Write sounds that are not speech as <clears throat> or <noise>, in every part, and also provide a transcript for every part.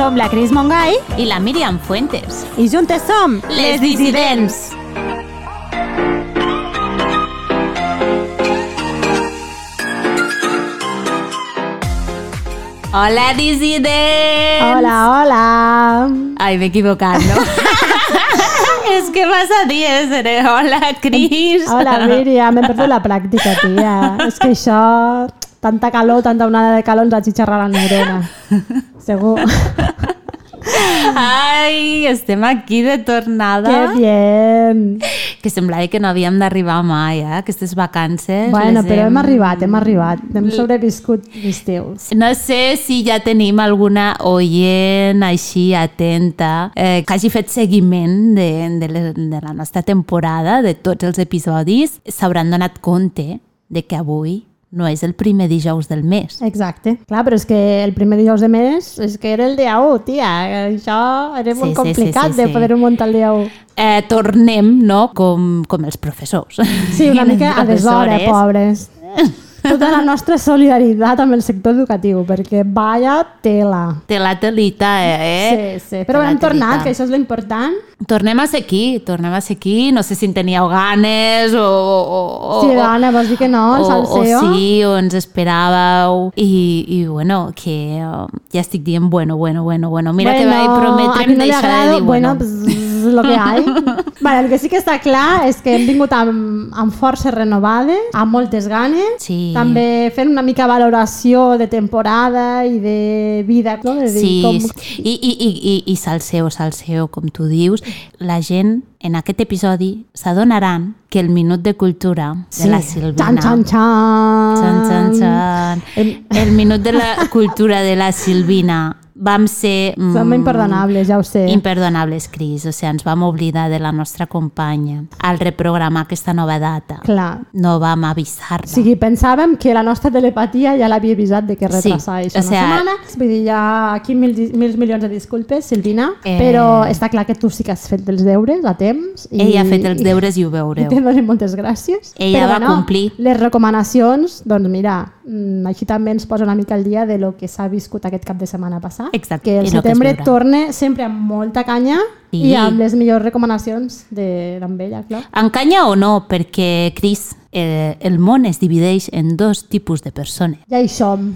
Som la Cris Mongai i la Míriam Fuentes. i juntes som Les dissidents. Hola, dissidents! Hola, hola. Ai, m'he equivocat, no? <laughs> És que vas a dir, eh, hola, Cris. Hola, Míriam, hem perdut la pràctica, tia. És que això, tanta calor, tanta onada de calor ens ha xitxarrat la neurona. <laughs> Segur. Ai, estem aquí de tornada. Que bien. Que semblava que no havíem d'arribar mai, eh? Aquestes vacances. Bueno, però hem arribat, hem arribat. Hem sobreviscut l'estiu. No sé si ja tenim alguna oient així atenta eh, que hagi fet seguiment de, de, de la nostra temporada, de tots els episodis. S'hauran donat compte de que avui no és el primer dijous del mes. Exacte. Clar, però és que el primer dijous de mes és que era el dia 1, tia. Això era Sí, molt sí, complicat sí, sí, de sí. poder-ho muntar el dia 1. Eh, tornem, no?, com, com els professors. Sí, una <laughs> mica a deshora, pobres. Tota la nostra solidaritat amb el sector educatiu, perquè vaya tela. Té la telita, eh? Sí, sí. Però hem tornat, telita. que això és l'important. Tornem a ser aquí, tornem a ser aquí. No sé si en teníeu ganes o... o, o Sí, dona, vols dir que no, el o, o salseo? sí, o ens esperàveu i, i bueno, que ja estic dient bueno, bueno, bueno, bueno mira que vaig prometre no deixar de agrada, dir bueno, bueno, pues, lo que hay. <laughs> vale, el que sí que està clar és que hem vingut amb, amb forces renovades, amb moltes ganes, Sí. també fent una mica valoració de temporada i de vida, no? De dir, Sí, com... sí. I, i, i, i, i salseo, salseo, com tu dius, la gent en aquest episodi s'adonaran que el minut de cultura de la Silvina... Xan, xan, xan. Xan, xan, xan. Em- El minut de la cultura de la Silvina vam ser... mm, Som imperdonables, ja ho sé. Imperdonables, Cris. O sigui, ens vam oblidar de la nostra companya. Al reprogramar aquesta nova data, Clar. no vam avisar-la. O sigui, pensàvem que la nostra telepatia ja l'havia avisat de que Sí, retrasava o això sea- una setmana. Vull dir, ja aquí mil, mil milions de disculpes, Silvina, Eh. però està clar que tu sí que has fet els deures a temps. I, Ella ha fet els deures i ho I veureu. te donem moltes gràcies. Ella Però, va complir. Les recomanacions, doncs mira, així també ens posa una mica al dia de lo que s'ha viscut aquest cap de setmana passat. Exacte, Que el i setembre veurà. torne sempre amb molta canya Sí. i amb les millors recomanacions de amb ella, clar. Encanya o no, perquè, Cris, eh, el món es divideix en dos tipus de persones. Ja hi som.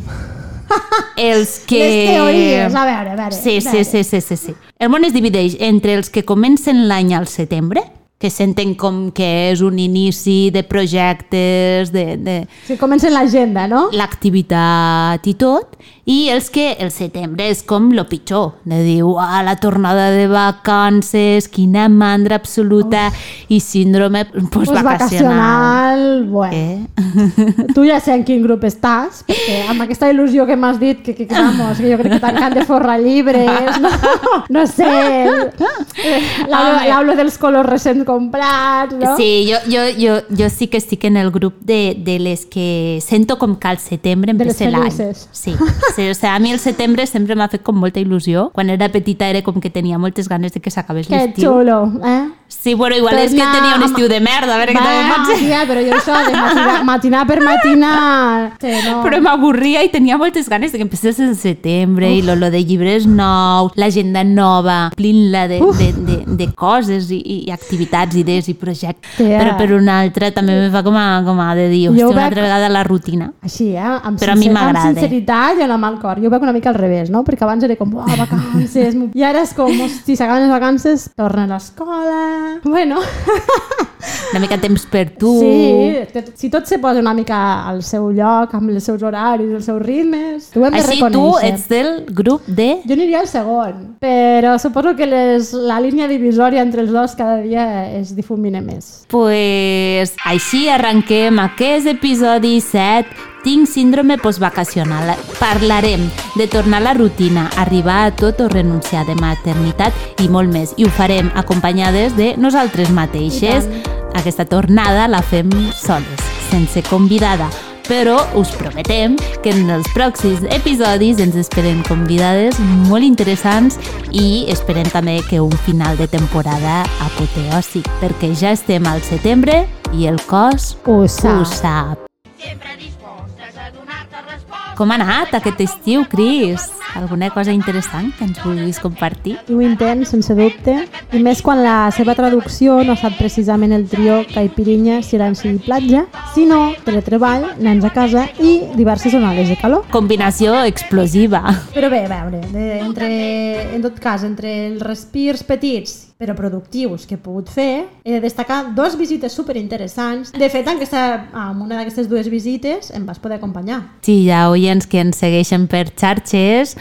Els <laughs> que... Les teories, a veure, a veure. Sí, a sí, veure. sí, sí, sí, sí. El món es divideix entre els que comencen l'any al setembre, que senten com que és un inici de projectes, de, de Si comencen l'agenda, no? l'activitat i tot, i els que el setembre és com lo pitjor, de dir, uah, la tornada de vacances, quina mandra absoluta i síndrome Pues postvacacional. vacacional, bueno. Eh? <laughs> Tu ja sé en quin grup estàs, perquè amb aquesta il·lusió que m'has dit, que, que, que, vamos, que jo crec que tancant de forrar llibres, no, no sé, <laughs> l'aulo dels colors recents comprats, no? Sí, jo, jo, jo, jo sí que estic en el grup de, de les que sento com que al setembre empecé l'any. Sí, sí, o sigui, a mi el setembre sempre m'ha fet com molta il·lusió. Quan era petita era com que tenia moltes ganes de que s'acabés Que l'estiu. xulo, eh? Sí, bueno, igual és que Tornar tenia un estiu de merda, a veure què també Va, pot ser. tia, però jo això de matinar, matinar per matinar... Sí, no. Però m'avorria i tenia moltes ganes de que empecés el setembre i lo, lo de llibres nous, l'agenda nova, plint-la de, de, de, de coses i, i activitats, idees i projectes. Tia. Però per una altra també me fa com a, com a de dir, hòstia, una altra vegada la rutina. Així, eh? Amb, Però a mi m'agrada. Amb sinceritat i amb la mal cor. Jo ho veig una mica al revés, no? Perquè abans era com, uah, <laughs> vacances... I ara és com, hosti, s'acaben les vacances, torna a l'escola... Bueno, <laughs> Una mica temps per tu. sí, si tot se posa una mica al seu lloc, amb els seus horaris, els seus ritmes, ho hem de Així tu reconèixer. ets del grup de... Jo aniria al segon, però suposo que les, la línia divisòria entre els dos cada dia es difumina més. Pues així arrenquem aquest episodi 7 tinc síndrome postvacacional. Parlarem de tornar a la rutina, arribar a tot o renunciar de maternitat i molt més. I ho farem acompanyades de nosaltres mateixes. Aquesta tornada la fem soles, sense convidada. Però us prometem que en els pròxims episodis ens esperen convidades molt interessants i esperem també que un final de temporada apoteòsic, perquè ja estem al setembre i el cos Ho sap. ho sap. Com ha anat aquest estiu, Cris? Alguna cosa interessant que ens vulguis compartir? Ho intent, sense dubte, i més quan la seva traducció no ha estat precisament el trio Caipirinha, Silenci i Platja, sinó teletreball, nens a casa i diverses onades de calor. Combinació explosiva. Però bé, a veure, de, entre, en tot cas, entre els respirs petits però productius que he pogut fer, he de destacar dos visites superinteressants. De fet, en, aquesta, en una d'aquestes dues visites em vas poder acompanyar. Sí, hi ha oients que ens segueixen per xarxes,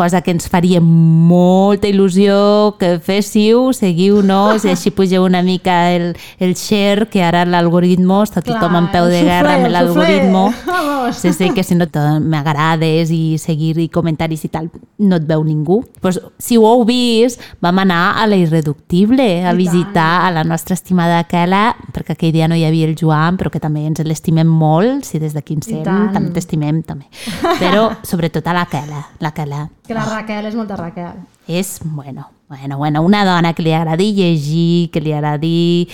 cosa que ens faria molta il·lusió que féssiu, seguiu-nos <laughs> i així pugeu una mica el, el share, que ara l'algoritmo està tothom en peu de guerra amb l'algoritmo. <laughs> Sí, sí, que si no m'agrades i seguir i comentaris i tal, no et veu ningú. Pues, si ho heu vist, vam anar a la Irreductible a visitar a la nostra estimada Kela, perquè aquell dia no hi havia el Joan, però que també ens l'estimem molt, si des d'aquí ens sent, també t'estimem, també. Però sobretot a la Kela, la Kela. Que la Raquel és molta Raquel. És, bueno, bueno, bueno, una dona que li agradi llegir, que li agradi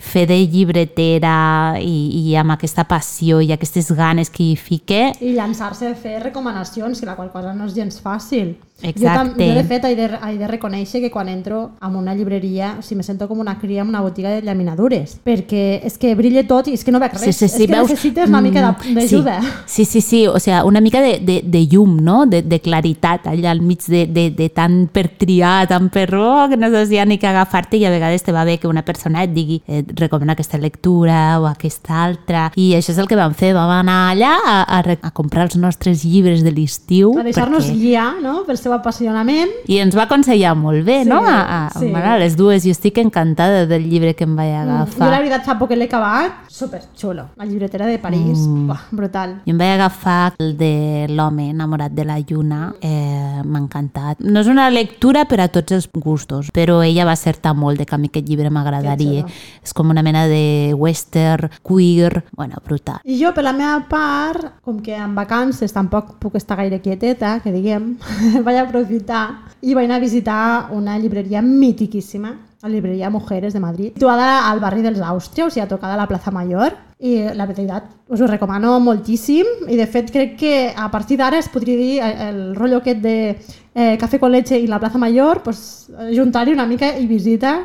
fer de llibretera i, i amb aquesta passió i aquestes ganes que hi fique. I llançar-se a fer recomanacions, que la qual cosa no és gens fàcil. Exacte. Jo, jo de fet, he de, he de reconèixer que quan entro en una llibreria, o sigui, me sento com una cria en una botiga de llaminadures, perquè és que brilla tot i és que no veig res. Sí, sí, sí, és que veus... necessites una mica d'ajuda. Sí. sí, sí, sí, o sigui, una mica de, de, de llum, no? De, de claritat allà al mig de, de, de tant per triar, tant per... Oh, que no saps ja ni què agafar-te i a vegades te va bé que una persona et digui et recomana aquesta lectura o aquesta altra i això és el que vam fer, vam anar allà a, a, a comprar els nostres llibres de l'estiu. A deixar-nos perquè... guiar, no?, pel seu apassionament. I ens va aconsellar molt bé, Sí, no? A, a, sí. a les dues, jo estic encantada del llibre que em vaig agafar. Jo la veritat fa poc l'he acabat, super xulo. La llibretera de París, mm. Buah, brutal. Jo em vaig agafar el de l'home enamorat de la lluna, eh, m'ha encantat. No és una lectura per a tots els gustos, però ella va acertar molt de que a mi aquest llibre m'agradaria. És com una mena de western, queer, bueno, brutal. I jo, per la meva part, com que en vacances tampoc puc estar gaire quieteta, que diguem, <laughs> vaig aprofitar i vaig anar a visitar una llibreria mitiquíssima, la llibreria Mujeres de Madrid, situada al barri dels Àustria, o sigui, a tocar de la plaça Mayor, i la veritat us ho recomano moltíssim i de fet crec que a partir d'ara es podria dir el rotllo aquest de eh, cafè con leche i la plaça Mayor pues, juntar-hi una mica i visita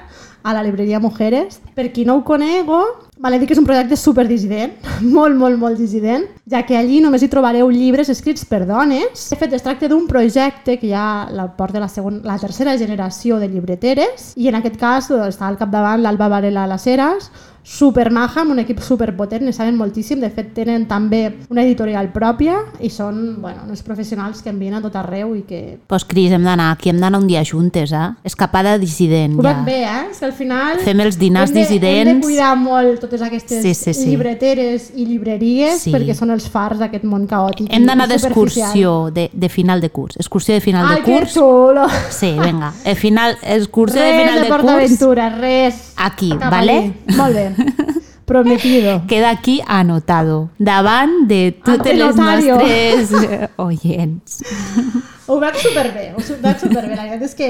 a la libreria Mujeres. Per qui no ho conego, vale dir que és un projecte super dissident, <laughs> molt, molt, molt dissident, ja que allí només hi trobareu llibres escrits per dones. De fet, es tracta d'un projecte que ja la porta la, segon, la tercera generació de llibreteres i en aquest cas doncs, està al capdavant l'Alba Varela Las Heras, super maja, amb un equip super potent, ne saben moltíssim, de fet tenen també una editorial pròpia i són bueno, uns professionals que envien a tot arreu i que Pues Cris, hem d'anar aquí, hem d'anar un dia juntes, eh? Escapada dissident, Ho ja. veig bé, eh? És que al final... Fem els dinars hem de, Hem dissidents. de cuidar molt totes aquestes Sí, sí, sí. llibreteres i llibreries Sí. perquè són els fars d'aquest món caòtic. Hem d'anar d'excursió de, de final de curs. Excursió de final Ai, de que curs. xulo! Sí, vinga. El final, excursió de Res final de de curs. PortAventura, res. Aquí, Cap vale? allí. Molt bé. <laughs> Prometido. Queda aquí anotado, davant de totes les nostres oients. Ho veig superbé, ho veig superbé. La veritat és que,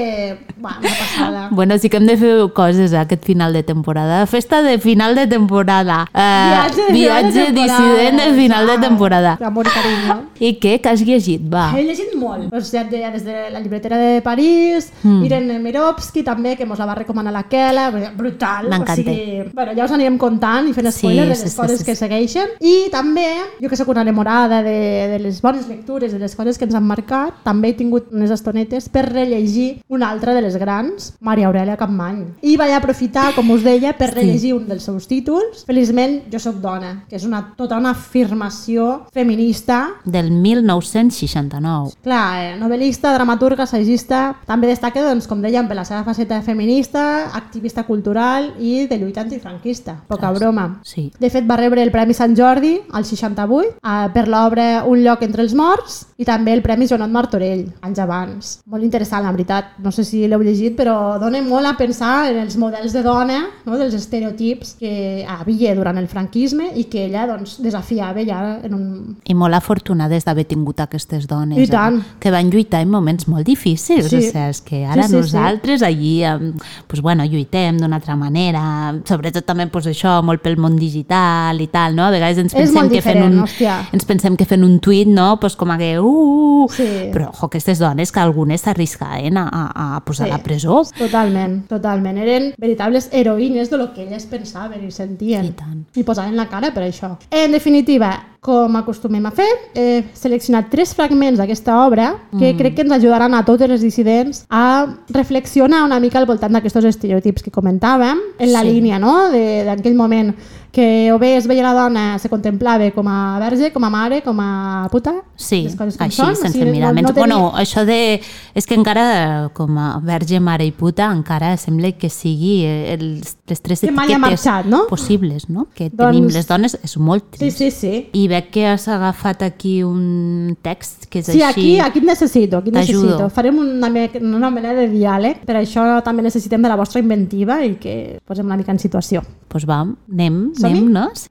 va, una passada. Bueno, sí que hem de fer coses eh, aquest final de temporada. Festa de final de temporada. Eh, Viatge de viatge final de temporada. dissident de final de Ja. temporada. Amor i carinyo. I què? Que has llegit? Va. He llegit molt. O sigui, de- des de la llibretera de París, mm. Irene Mirovski també, que mos la va recomanar la Kela, brutal. M'encanta. O sigui, bueno, ja us anirem contant i fent Sí, spoilers de sí, les sí, coses sí, que sí. segueixen. I també, jo que sóc una enamorada de, de les bones lectures, de les coses que ens han marcat, també he tingut unes estonetes per rellegir una altra de les grans, Maria Aurelia Capmany. I vaig aprofitar, com us deia, per rellegir un dels seus títols. Feliçment, jo sóc dona, que és una, tota una afirmació feminista Del 1969. Clar, eh, novel·lista, dramaturga, assagista, també destaca, doncs, com dèiem, per la seva faceta feminista, activista cultural i de lluita antifranquista. Poca broma. Sí. De fet, va rebre el Premi Sant Jordi al 68 eh, per l'obra Un lloc entre els morts i també el Premi Joanot Martorell, anys abans. Molt interessant, la veritat. No sé si l'heu llegit, però dona molt a pensar en els models de dona, no? dels estereotips que havia durant el franquisme i que ella doncs, desafiava ja en un... I molt afortunades d'haver tingut aquestes dones. I tant. Eh? Que van lluitar en moments molt difícils. Sí. O sigui, és que ara Sí, sí, sí. nosaltres allí eh, pues, bueno, lluitem d'una altra manera. Sobretot també pues, això, molt pel món digital i tal, no? A vegades ens pensem que fent un, hòstia. ens pensem que fent un tuit, no? Pues, com que... Uh, uh, Sí. Però, jo, aquestes dones que algunes s'arriscaven a, a, a posar Sí. a la presó. Totalment, totalment. Eren veritables heroïnes de lo que elles pensaven i sentien. I tant. I posaven la cara per això. En definitiva, com acostumem a fer, he seleccionat tres fragments d'aquesta obra que Mm. crec que ens ajudaran a totes les dissidents a reflexionar una mica al voltant d'aquests estereotips que comentàvem, en la Sí. línia no? de- d'aquell moment que o bé es veia la dona, se contemplava com a verge, com a mare, com a puta, Sí, així, són, o sense sigui, miraments. no tenia- Bueno, això de... És que encara, com a verge, mare i puta, encara sembla que sigui els, les tres Que etiquetes marxat, no? possibles, no? Que Doncs- tenim les dones, és molt Sí, trist. sí, sí. I veig que has agafat aquí un text que és Sí, així... aquí, aquí et necessito, aquí necessito. Farem una, una mena de diàleg, per això també necessitem de la vostra inventiva i que posem una mica en situació. Doncs pues va, anem, anem-nos.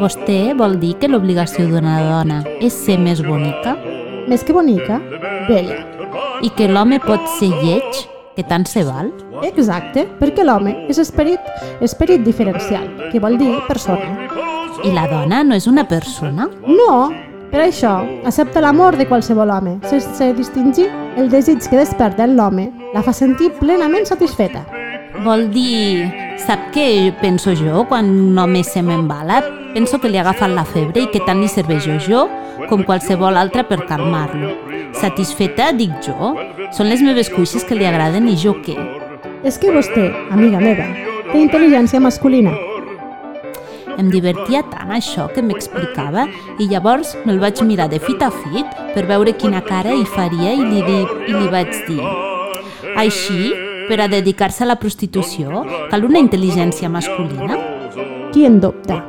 Vostè vol dir que l'obligació d'una dona és ser més bonica Més que bonica, bella. i que l'home pot ser lleig, que tant se val? Exacte, perquè l'home és esperit, esperit diferencial, que vol dir persona. I la dona no és una persona? No, per això, accepta l'amor de qualsevol home, sense distingir el desig que desperta en l'home, la fa sentir plenament satisfeta. Vol dir... Sap què penso jo quan un home se m'embala? Penso que li ha agafat la febre i que tant li serveixo jo com qualsevol altra per calmar-lo. Satisfeta, dic jo. Són les meves cuixes que li agraden i jo què? És que vostè, amiga meva, té intel·ligència masculina. Em divertia tant això que m'explicava i llavors me'l vaig mirar de fit a fit per veure quina cara hi faria i li, di, i li vaig dir Així, per a dedicar-se a la prostitució, cal una intel·ligència masculina? Qui en dubta?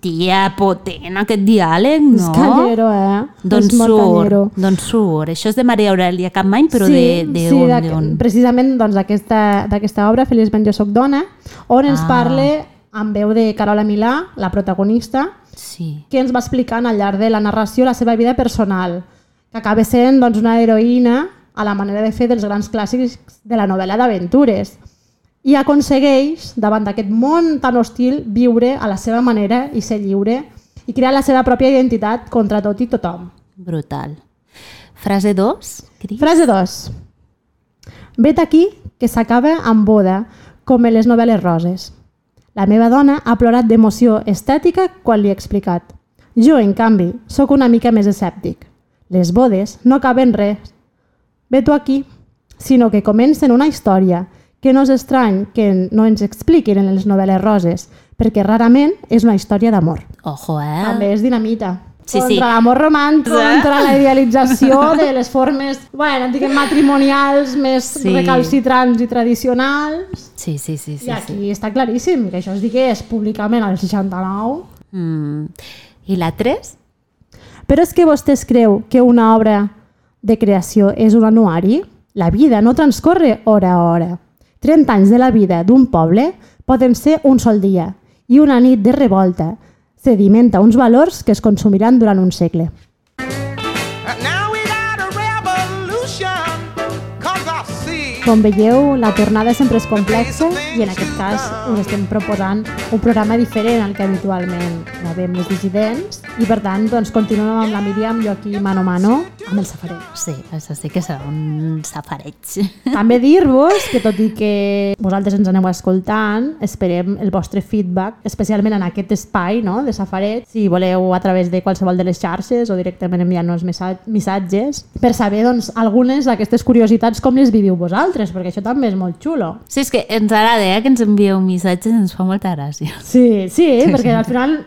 Tia, potent aquest diàleg, no? És callero, eh? Doncs és molt surt, doncs surt. Això és de Maria Aurelia Capmany, però de, de sí, on? De on? Precisament doncs, d'aquesta d'aquesta obra, Feliçment jo soc dona, on ens Ah. parla amb veu de Carola Milà, la protagonista, Sí. que ens va explicant al llarg de la narració la seva vida personal, que acaba sent doncs, una heroïna a la manera de fer dels grans clàssics de la novel·la d'aventures i aconsegueix, davant d'aquest món tan hostil, viure a la seva manera i ser lliure i crear la seva pròpia identitat contra tot i tothom. Brutal. Frase 2, Cris? Frase 2. Vet aquí que s'acaba amb boda, com en les novel·les roses. La meva dona ha plorat d'emoció estètica quan li he explicat. Jo, en canvi, sóc una mica més escèptic. Les bodes no acaben res. Vet-ho aquí, sinó que comencen una història que no és estrany que no ens expliquin en les novel·les roses, perquè rarament és una història d'amor. Ojo, eh? També és dinamita. Sí, contra sí. l'amor romàntic, contra la idealització <laughs> de les formes, bueno, diguem, matrimonials més Sí. recalcitrants i tradicionals. Sí, sí, sí. sí, I aquí està claríssim que això es digués públicament al 69. Mm. I la 3? Però és que vostè es creu que una obra de creació és un anuari? La vida no transcorre hora a hora. 30 anys de la vida d'un poble poden ser un sol dia i una nit de revolta sedimenta uns valors que es consumiran durant un segle. Now Com veieu, la tornada sempre és complexa i en aquest cas us estem proposant un programa diferent al que habitualment gravem les dissidents i per tant doncs, continuem amb la Míriam, jo aquí mano a mano amb el safareig. Sí, això sí que serà un safareig. També dir-vos que tot i que vosaltres ens aneu escoltant, esperem el vostre feedback, especialment en aquest espai no, de safareig, si voleu a través de qualsevol de les xarxes o directament enviant-nos missa- missatges, per saber doncs, algunes d'aquestes curiositats com les viviu vosaltres, perquè això també és molt xulo. Sí, és que ens agrada, eh, que ens envieu missatges, ens fa molta gràcia. Sí, sí, perquè al final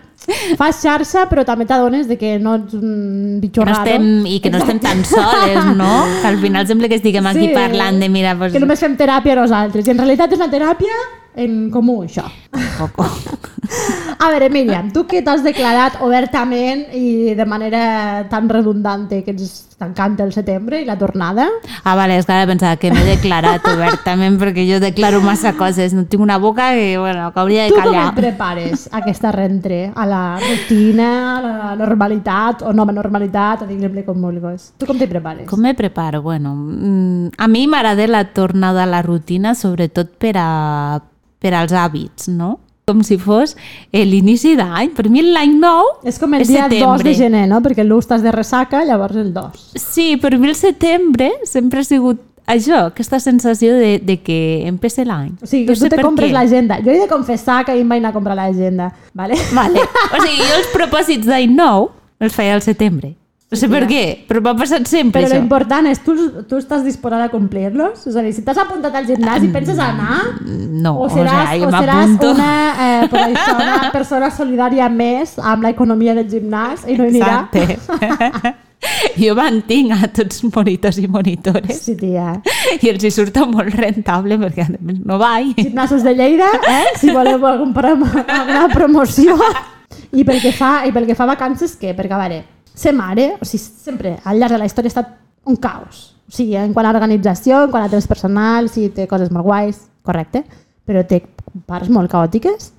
fas xarxa però també t'adones de que no ets un bitxo Que no raro. estem, I que no estem tan soles, no? Que al final sembla que estiguem aquí Sí. parlant de, mira, pues, Que només fem teràpia nosaltres. I en realitat és una teràpia en comú, això. poco. A veure, Míriam, tu que t'has declarat obertament i de manera tan redundante que ens t'encanta el setembre i la tornada, Ah, vale, és que ara pensava que m'he declarat obertament perquè jo declaro massa coses. No tinc una boca que, bueno, que hauria de tu com callar. et prepares aquesta rentre a la rutina, a la normalitat o nova normalitat, o diguem-li com vulguis? Tu com t'hi prepares? Com me preparo? Bueno, mm, a mi m'agrada la tornada a la rutina, sobretot per, a, per als hàbits, no? Com si fos eh, l'inici d'any. Per mi l'any nou És com el és dia 2 setembre. de gener, no? Perquè l'1 estàs de ressaca, llavors el 2. Sí, per mi el setembre sempre ha sigut això, aquesta sensació de, de que empece l'any. O sigui, No que tu sé te per compres l'agenda. Jo he de confessar que ahir em vaig anar a comprar l'agenda, ¿vale? Vale. O sigui, jo els propòsits d'any nou els feia al setembre. No sé per què, però m'ha passat sempre Però això. l'important és, tu, tu estàs disposada a complir-los? És a dir, si t'has apuntat al gimnàs i penses anar, No, o seràs, o sigui, o seràs una, eh, per això, una persona solidària més amb l'economia del gimnàs i no hi anirà. Exacte. <laughs> jo mantinc a tots els monitors i monitores Sí, tia. i els hi surt molt rentable perquè a més no vaig. Gimnasos de Lleida, eh? si voleu alguna promoció. <laughs> I pel que fa, i pel que fa vacances, què? Perquè, a veure, ser mare, o sigui, sempre, al llarg de la història ha estat un caos. O sigui, en quant a organització, en quant a temps personal, sí, té coses molt guais, correcte, però té parts molt caòtiques.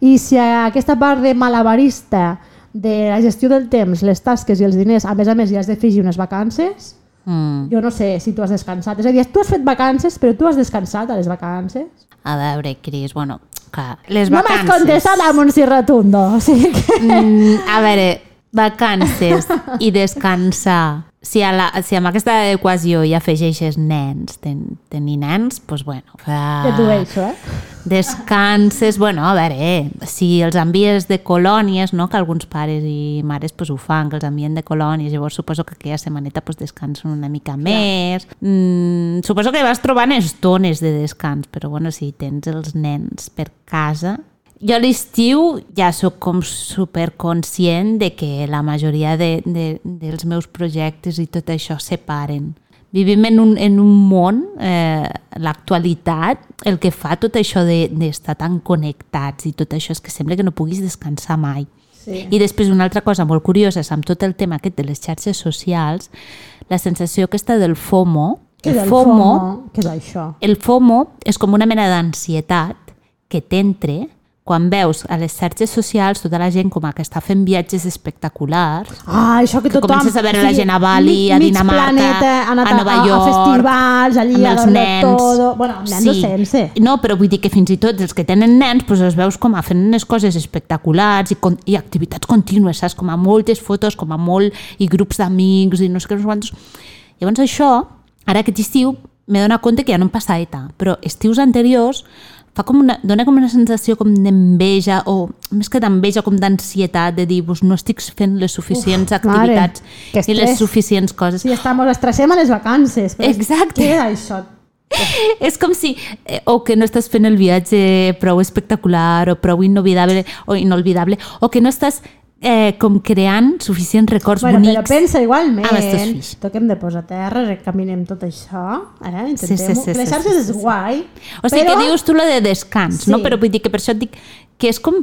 I si aquesta part de malabarista, de la gestió del temps, les tasques i els diners, a més a més, hi has d'afegir unes vacances, Mm. jo no sé si tu has descansat. És a dir, tu has fet vacances, però tu has descansat a les vacances. A veure, Cris, bueno, clar, les No m'has vacances... contestat amb un sí rotundo. O sigui que... Mm, a veure, vacances <laughs> i descansar. Si, a la, si amb aquesta equació hi afegeixes nens, ten, tenir nens, doncs bueno... Fa... Ja t'ho eh? Descanses, bueno, a veure, eh, si els envies de colònies, no? que alguns pares i mares pues, ho fan, que els envien de colònies, llavors suposo que aquella setmaneta pues, descansen una mica més. Mm, suposo que vas trobant estones de descans, però bueno, si tens els nens per casa... Jo a l'estiu ja sóc com superconscient de que la majoria de, de, dels meus projectes i tot això se paren. Vivim en un, en un món, eh, l'actualitat, el que fa tot això de- d'estar de, tan connectats i tot això és que sembla que no puguis descansar mai. Sí. I després una altra cosa molt curiosa és amb tot el tema aquest de les xarxes socials, la sensació aquesta del FOMO, el FOMO, FOMO? Què és això? el FOMO és com una mena d'ansietat que t'entre quan veus a les xarxes socials tota la gent com a que està fent viatges espectaculars Ah, això que Que tothom... comences a veure la gent a Bali, a Dinamarca, planeta anat a Nova a, York, a festivals, allí amb a els nens. todo... Bueno, nens sí. sense. No, però vull dir que fins i tot els que tenen nens doncs els veus com a fent unes coses espectaculars i, con i activitats contínues, saps? Com a moltes fotos, com a molt... i grups d'amics i no sé què, no sé quantos. Llavors això, ara aquest estiu, m'he donat compte que ja no em passa ETA, però estius anteriors fa com una, dona com una sensació com d'enveja o més que d'enveja com d'ansietat de dir pues, no estic fent les suficients Uf, activitats mare, i les suficients coses. Sí, estamos, estresem a les vacances. Però Exacte. Què és això? <laughs> És com si, eh, o que no estàs fent el viatge prou espectacular o prou inolvidable o inolvidable, o que no estàs eh, com creant suficients records Bueno, però bonics. pensa igualment, amb els teus fills. toquem de posar terra, recaminem tot això, eh? Sí, sí, intentem sí, sí, Les sí, xarxes sí, és sí. guai, O sigui, però... que dius tu lo de descans, Sí. no? Però vull dir que per això et dic que és com...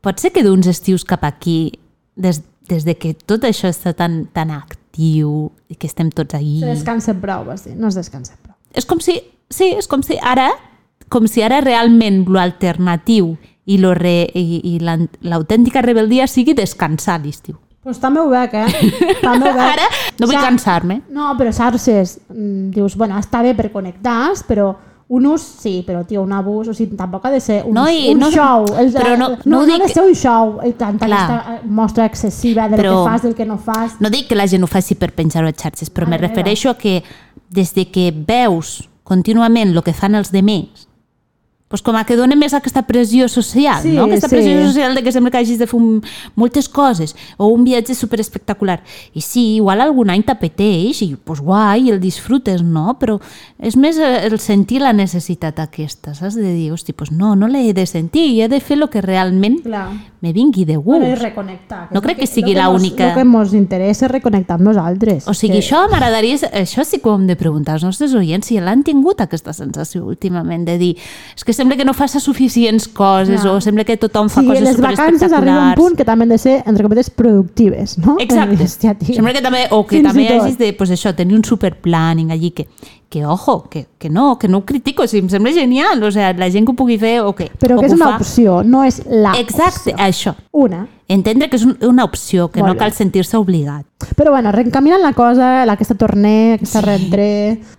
Pot ser que d'uns estius cap aquí, des, des de que tot això està tan, tan actiu i que estem tots ahí... Se descansa prou, vas dir. No es descansa prou. és com si, sí, és com si ara, com si ara realment l'alternatiu i, lo re, i, i l'autèntica rebeldia sigui descansar a l'estiu. Pues també ho veig, eh? També ho veig. Ara no vull cansar-me. No, però xarxes, mm, dius, bueno, està bé per connectar però un ús sí, però tio, un abús, o sigui, tampoc ha de ser un, No, i un no- show. El, però no- no, no no, dic- ha de ser un show, i tant, aquesta eh, mostra excessiva del Però- que fas, del que no fas. No dic que la gent ho faci per penjar-ho a xarxes, però me Mare meva. refereixo a que des de que veus contínuament el que fan els demés, pues com a que dona més aquesta pressió social, Sí, no? Aquesta sí. pressió social de que sembla que hagis de fer un, moltes coses o un viatge super espectacular. I sí, igual algun any t'apeteix i pues guai, el disfrutes, no? Però és més eh, el sentir la necessitat aquesta, saps? De dir, hosti, pues no, no l'he de sentir, i he de fer el que realment Clar. me vingui de gust. Bueno, i reconnectar. No crec el que sigui l'única. El que ens interessa és reconnectar amb nosaltres. O sigui, que... això m'agradaria... Això sí que ho hem de preguntar als nostres oients si l'han tingut aquesta sensació últimament de dir és que sembla que no faça suficients coses Clar. o sembla que tothom fa Sí, coses les vacances arriba un punt que també han de ser, entre cometes, productives, no? Exacte. Hòstia, tio. Sembla que també, o que Fins també hagis de, pues això, tenir un superplanning allí que, que ojo, que, que no, que no ho critico, sigui, em sembla genial, o sigui, la gent que ho pugui fer o que, Però o que és una fa. opció, no és la Exacte, opció. això. Una. Entendre que és un, una opció, que Molt no cal sentir-se obligat. Però bueno, reencaminant la cosa, aquesta torner, aquesta sí. rentré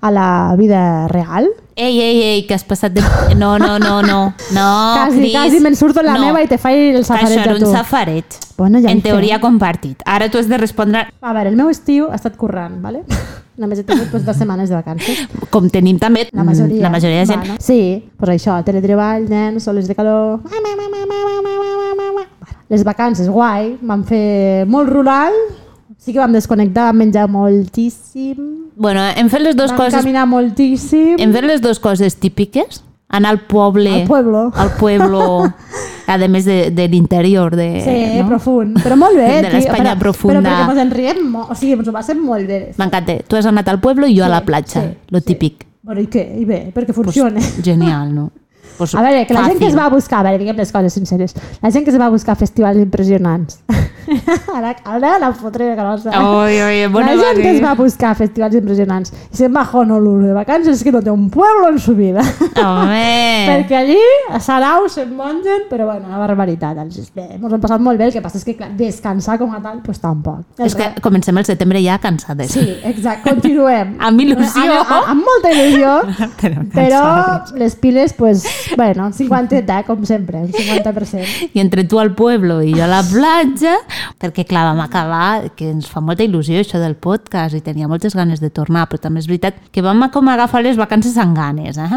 a la vida real. Ei, ei, ei, que has passat de... No, no, no, no. No, <laughs> quasi, Cris. quasi me'n surto la no. meva i te faig el Això safareig era un tu. safareig. Bueno, ja en hi fem. teoria compartit. Ara tu has de respondre A veure, el meu estiu ha estat currant, ¿vale? <laughs> Només he tingut pues, dues setmanes de vacances. com tenim també La majoria. la majoria de gent. Bueno, sí, pues això, teletreball, nens, soles de calor... Les vacances, guai, vam fer molt rural, sí que vam desconnectar, vam menjar moltíssim, Bueno, hem fet les dues vam coses caminar moltíssim, hem fet les dues coses típiques. Anar al poble. Al pueblo. Al pueblo. a més de, de l'interior. De, sí, no? profund, però molt bé, <laughs> De l'Espanya profunda. Però perquè ens en riem, o sigui, ens ho passem molt bé. M'encanta. Tu has anat al pueblo i jo a la platja. sí, lo sí. típic. Bueno, i què? I bé, perquè funciona. Genial, no? <laughs> Pues A veure, que la gent que es fàcil. va buscar, a veure, diguem les coses sinceres, la gent que es va buscar festivals impressionants. <laughs> ara, ara la fotré de grossa. Oi, oi, bona la gent que es va buscar festivals impressionants i se'n va a Honolulu de vacances és que no té un pueblo en su vida. Home! <laughs> Perquè allí a Sarau se'n mengen, però bueno, una barbaritat. Ens hem passat molt bé, el que passa és que clar, descansar com a tal, doncs tampoc. És que comencem el setembre ja cansades. Sí, exacte, continuem. <laughs> Amb il·lusió. Amb, amb, amb molta il·lusió, Però les piles, pues, bueno, 50, eh, com sempre, un 50%. I entre tu al pueblo i jo a la platja, perquè clar, vam acabar, que ens fa molta il·lusió això del podcast i tenia moltes ganes de tornar, però també és veritat que vam com agafar les vacances amb ganes, eh?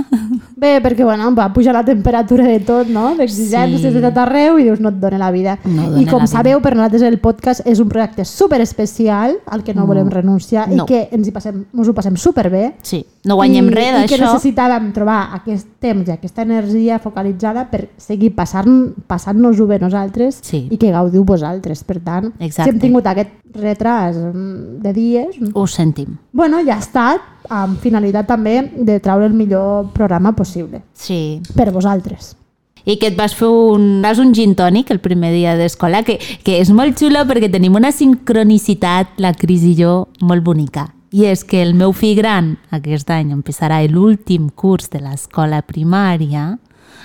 Bé, perquè bueno, va pujar la temperatura de tot, no? D'exigències Sí. de tot arreu i dius no et dona la vida. No I dona com la vida. sabeu, per nosaltres el podcast és un projecte super especial al que no volem renunciar No. i que ens, hi passem, ens ho passem superbé. Sí, no guanyem I, res I que d'això. necessitàvem trobar aquest temps i aquesta energia focalitzada per seguir passant- passant-nos-ho bé nosaltres Sí. i que gaudiu vosaltres. Per tant, Exacte. si hem tingut aquest retras mm, de dies, Ho sentim. bueno, ja ha estat amb finalitat també de treure el millor programa possible Sí. per vosaltres. I que et vas fer un, vas un gin tònic el primer dia d'escola, que, que és molt xulo perquè tenim una sincronicitat, la Cris i jo, molt bonica. I és que el meu fill gran aquest any empezarà l'últim curs de l'escola primària,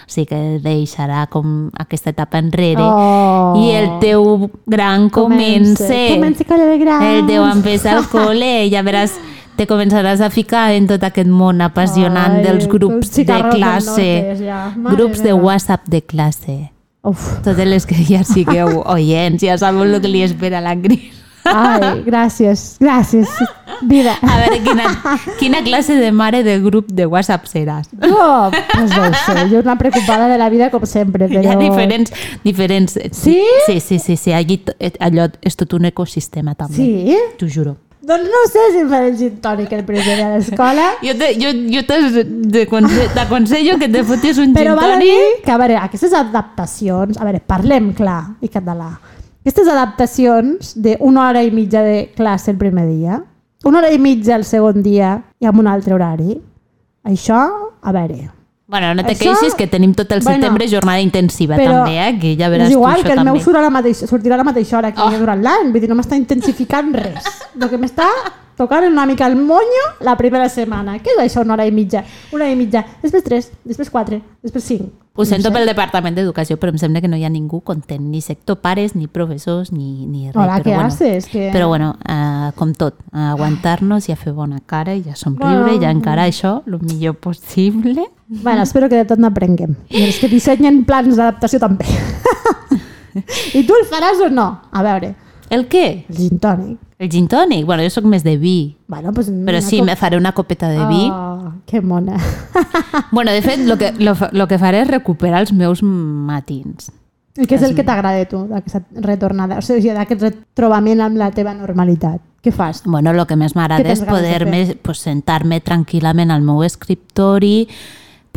o sigui que deixarà com aquesta etapa enrere, Oh. i el teu gran comença. Comença colla de grans. El teu empezar al <laughs> col·le, ja veràs, te començaràs a ficar en tot aquest món apassionant Ai, dels grups de classe, ja. Grups de. WhatsApp de classe. Uf. Totes les que ja sigueu oients, ja sabeu el que li espera la Cris. Ai, gràcies, gràcies. Vida. A veure, quina, quina classe de mare de grup de WhatsApp seràs? Jo, pues no sé, jo una preocupada de la vida com sempre, però... Hi ha diferents... diferents Sí? Sí, sí, sí, sí. Allí, eh, allò és tot un ecosistema, també. Sí? T'ho juro. Doncs no sé si em faré el gin tònic el primer dia a l'escola, Jo te- jo, jo t'aconsello que te fotis un però gin val a tònic. dir que, a veure, aquestes adaptacions... A veure, parlem clar i català. Aquestes adaptacions d'una hora i mitja de classe el primer dia, una hora i mitja el segon dia i amb un altre horari, això, a veure... Bueno, no te Això- queixis que tenim tot el Bueno, setembre jornada intensiva però també, eh? Que ja veràs és igual tu que això el meu també. surt a la mateixa, sortirà a la mateixa hora que Oh. oh. durant l'any, vull dir, no m'està intensificant res. El que m'està tocant una mica el monyo la primera setmana. Què és això, una hora i mitja? Una hora i mitja, després tres, després quatre, després cinc. Ho sento No sé. pel Departament d'Educació, però em sembla que no hi ha ningú content, ni sector pares, ni professors, ni, ni res. Hola, però què bueno, haces? Que... Però bueno, eh, com tot, a aguantar-nos i a fer bona cara i a somriure Bueno. i a encarar això el millor possible. Bueno, espero que de tot n'aprenguem. I els que dissenyen plans d'adaptació també. <laughs> I tu el faràs o no? A veure, El què? el gin tònic. El gin tònic? Bueno, jo sóc més de vi, Bueno, pues però sí, cop- me faré una copeta de vi. Oh, que mona. <laughs> Bueno, de fet, lo que, lo, lo que faré és recuperar els meus matins. I què és el que t'agrada a tu d'aquesta retornada? O sigui, d'aquest retrobament amb la teva normalitat. Què fas? Bueno, lo que més m'agrada és poder-me pues, sentar-me tranquil·lament al meu escriptori,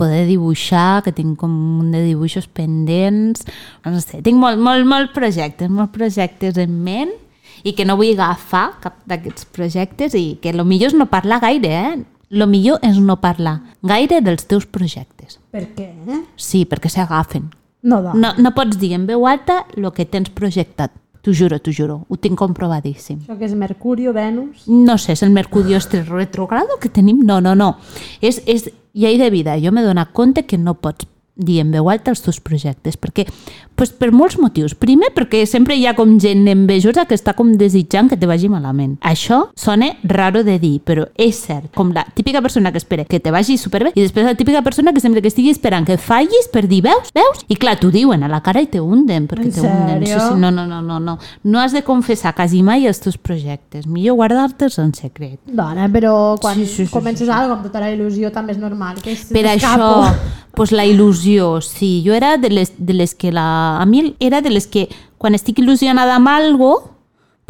poder dibuixar, que tinc com un munt de dibuixos pendents, no sé, tinc molt, molt, molt projectes, molts projectes en ment i que no vull agafar cap d'aquests projectes i que el millor és no parlar gaire, eh? Lo millor és no parlar gaire dels teus projectes. Per què? Sí, perquè s'agafen. No. No, no pots dir en veu alta el que tens projectat. T'ho juro, t'ho juro. Ho tinc comprovadíssim. Això que és Mercurio, Venus... No sé, és el Mercurio retrogrado que tenim? No, no, no. És, és llei de vida. Jo m'he donat compte que no pots dir en veu alta els teus projectes, perquè pues, per molts motius. Primer, perquè sempre hi ha com gent envejosa que està com desitjant que te vagi malament. Això sona raro de dir, però és cert. Com la típica persona que espera que te vagi superbé i després la típica persona que sempre que estigui esperant que fallis per dir veus, veus? I clar, t'ho diuen a la cara i te hunden, perquè En te hunden. Sí, sí, no, no, no, no, no. No has de confessar quasi mai els teus projectes. Millor guardar-te'ls en secret. Dona, però quan Sí, sí, sí, comences sí, sí. alguna amb tota la il·lusió també és normal que Per això, pues la il·lusió, sí. Jo era de les, de les que la... A mi era de les que quan estic il·lusionada amb algo,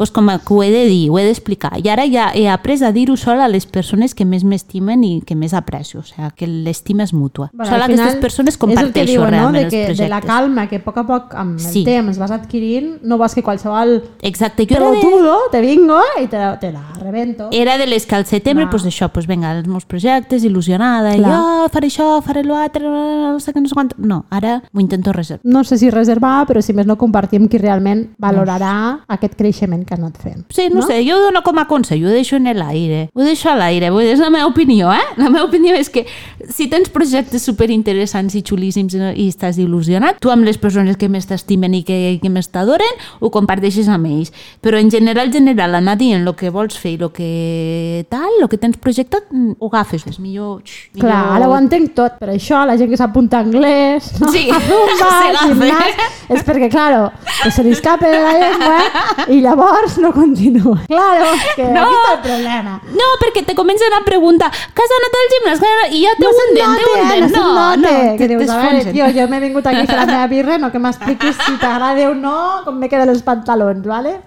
pues com que ho he de dir, ho he d'explicar. I ara ja he après a dir-ho sol a les persones que més m'estimen i que més aprecio. O sigui, que l'estima és mútua. Bueno, sol al aquestes final persones és el que comparteixo diuen, no? realment de, els que, projectes. de la calma que a poc a poc amb Sí. el temps vas adquirint, no vols que qualsevol Exacte, jo era de, pelotudo te vingo i te, te la rebento. era de les que al setembre, Clar. pues això, pues vinga, els meus projectes, il·lusionada, i Clar. jo faré això, faré l'altre, no sé què, no sé quant. No, ara m'ho intento reservar. No sé si reservar, però si més no compartir amb qui realment valorarà aquest creixement que has anat fent. Sí, no, no? sé, jo ho dono com a consell, ho deixo en l'aire. Ho deixo a l'aire, és la meva opinió, eh? La meva opinió és que si tens projectes superinteressants i xulíssims i, estàs il·lusionat, tu amb les persones que més t'estimen i que, que més t'adoren, ho comparteixes amb ells. Però en general, general, anar dient el que vols fer i el que tal, el que tens projectat, mm, ho agafes. És millor... Xx, millor... Clar, ara ho entenc tot, per això la gent que s'apunta a anglès, no? Sí, a zumba, <laughs> gimnàs, és perquè, claro, que se li escape de la llengua <laughs> i llavors no continua. <laughs> Claro, que No. aquí està el problema. No, perquè te comencen a preguntar que has anat al gimnàs Que has anat-" i ja te No hunden, te note, eh? hunden. No note. no, que dius, a veure, tio, jo m'he vingut aquí a fer la meva <laughs> birra, no que m'expliquis si t'agrada o no, com me queden els pantalons, ¿vale?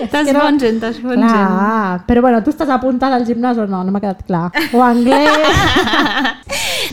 Que no- T'esfonsen, t'esfonsen. Clar, però bueno, tu estàs apuntant al gimnàs o no? No m'ha quedat clar. O anglès... <laughs>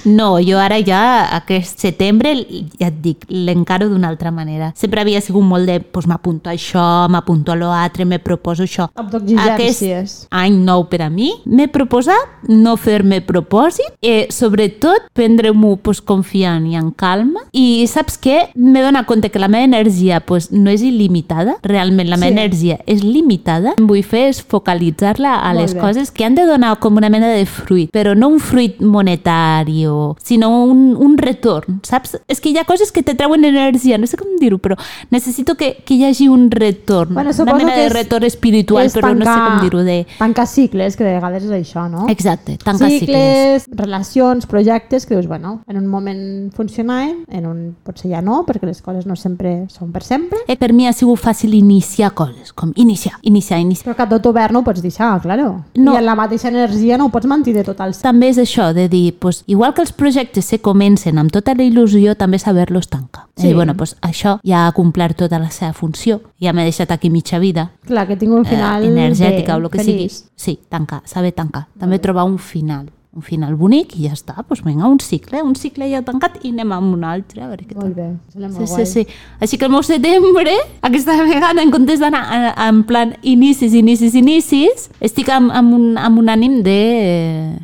No, jo ara ja aquest setembre, ja et dic, l'encaro d'una altra manera. Sempre havia sigut molt de, doncs m'apunto a això, m'apunto a l'altre, me proposo això. Autoexigències. any nou per a mi, m'he proposat no fer-me propòsit, eh, sobretot prendre-m'ho pues, confiant i en calma. I saps què? M'he donat compte que la meva energia pues, no és il·limitada, realment la meva Sí. energia és limitada. El que vull fer és focalitzar-la a Molt les bé. coses que han de donar com una mena de fruit, però no un fruit monetari, o, sinó un, un retorn, saps? És que hi ha coses que te treuen energia, no sé com dir-ho, però necessito que, que hi hagi un retorn, Bueno, una suposo mena que de retorn espiritual, però no sé com dir-ho, de... Tancar cicles, que de vegades és això, no? Exacte, tancar cicles. cicles, relacions, projectes, que dius, bueno, en un moment funcionaven, en un potser ja no, perquè les coses no sempre són per sempre, Eh, per mi ha sigut fàcil iniciar coses, com iniciar, iniciar, iniciar. però que tot obert no ho pots deixar, claro. No. I en la mateixa energia no ho pots mantenir tot cent. També és això de dir, pues, igual que els projectes se comencen amb tota la il·lusió, també saber-los tancar. Sí. Sí. I dir, bueno, pues, això ja ha complert tota la seva funció, ja m'he deixat aquí mitja vida Clar, que tinc un final eh, energètica bé, o el que feliç. sigui. Sí, tancar, saber tancar. També trobar un final un final bonic i ja està, doncs vinga, un cicle, un cicle ja tancat i anem amb un altre, a veure què tal. Molt bé, sembla Sí, molt sí, guai. sí. Així que el meu setembre, <laughs> aquesta vegada, en comptes d'anar en plan inicis, inicis, inicis, estic amb, amb, un, amb un ànim de,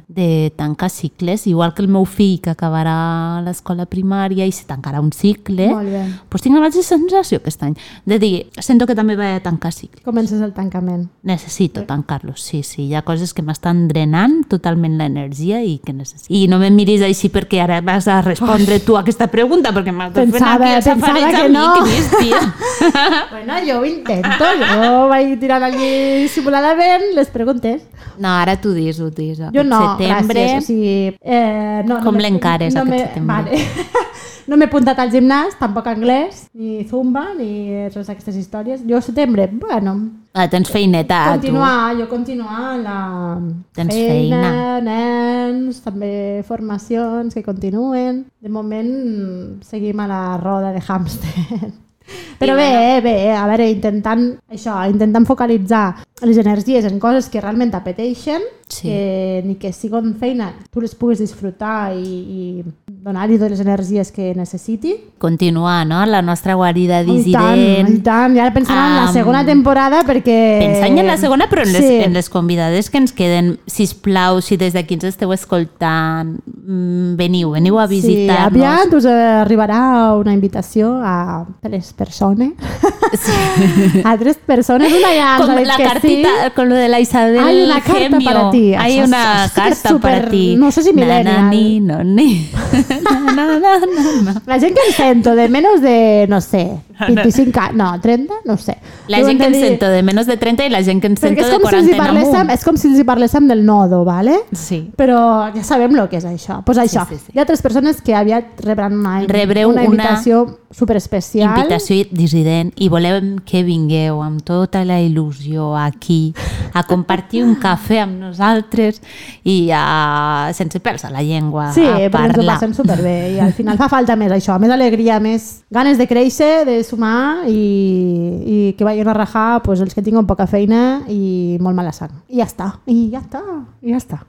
de tancar cicles, igual que el meu fill que acabarà l'escola primària i se tancarà un cicle, doncs tinc la mateixa sensació aquest any, de dir, sento que també vaig a tancar cicles. Comences el tancament. Necessito tancar-los, sí, sí. Hi ha coses que m'estan drenant totalment l'energia i que necessito. I no em miris així perquè ara vas a respondre tu a aquesta pregunta, perquè m'has de fer aquí el pensava safareig que a mi, no. que bèstia. <laughs> Bueno, jo ho intento, jo vaig tirant allí simuladament les preguntes. No, ara tu dis, ho dis. Jo no, setembre... gràcies. O sigui, eh, no, Com no l'encares, no aquest m'he- setembre? Vale. <laughs> No m'he apuntat al gimnàs, tampoc anglès, ni zumba, ni totes aquestes històries. Jo setembre, bueno, Ah, tens feineta, continuar, jo continuar la Tens feina, nens, també formacions que continuen. De moment seguim a la roda de hàmster. Però bé, bé, a veure, intentant això, intentant focalitzar les energies en coses que realment t'apeteixen, Sí. que ni que siguin feina, tu les puguis disfrutar i, i donar-hi totes les energies que necessiti. Continuar, no? La nostra guarida I tant, dissident. i tant. I ara pensant en la segona temporada perquè... Pensant en la segona, però en les, Sí. en les convidades que ens queden, si plau, si des d'aquí ens esteu escoltant, mm, veniu, veniu a Sí, visitar-nos. aviat us arribarà una invitació a les persones <laughs> a tres persones, una ja ens Con ha dit la que cartita, sí. con lo de la Isabel Hay una carta Gemio. para ti. Hay Això- una això sí que és carta para súper- ti. no sé si Na, na, millennial. ni, no, ni. Na, na, na, na, na. La gent que ens sento de menos de, no sé, 25 anys, no, 30, no sé. La gent que ens dir- sento de menys de 30 i la gent que ens sento de com, si els hi 40 en parléssim, amunt. és com si els hi parléssim del nodo, ¿vale? Sí. Però ja sabem el que és això. Pues això, sí, sí. hi ha tres persones que aviat rebran una, Rebreu una una invitació superespecial. Invitació dissident i volem que vingueu amb tota la il·lusió aquí a compartir un cafè amb nosaltres i a, sense pèls a la llengua Sí, a perquè ens ho parlar. passem superbé i al final fa falta més això, més alegria, més ganes de créixer, de sumar i, i que vagin a rajar pues, els que tinguin poca feina i molt mala sang. I ja està, i ja està, i ja està.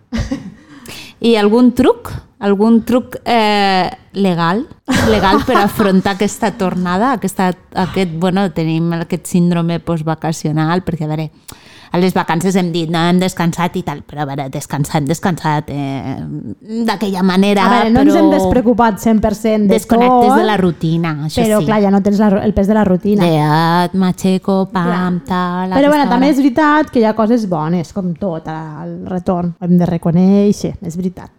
I algun truc? Algun truc eh, legal legal per afrontar aquesta tornada, aquesta, aquest, bueno, tenim aquest síndrome postvacacional, perquè a veure, a les vacances hem dit, no, hem descansat i tal, però a veure, descansar, hem descansat eh, d'aquella manera, A veure, no ens però hem despreocupat 100% de desconnectes tot, de la rutina, això però sí. clar, ja no tens la, el pes de la rutina. De ah, macheco, pam, tal... Però bueno, també és veritat que hi ha coses bones, com tot, al retorn. Ho hem de reconèixer, és veritat.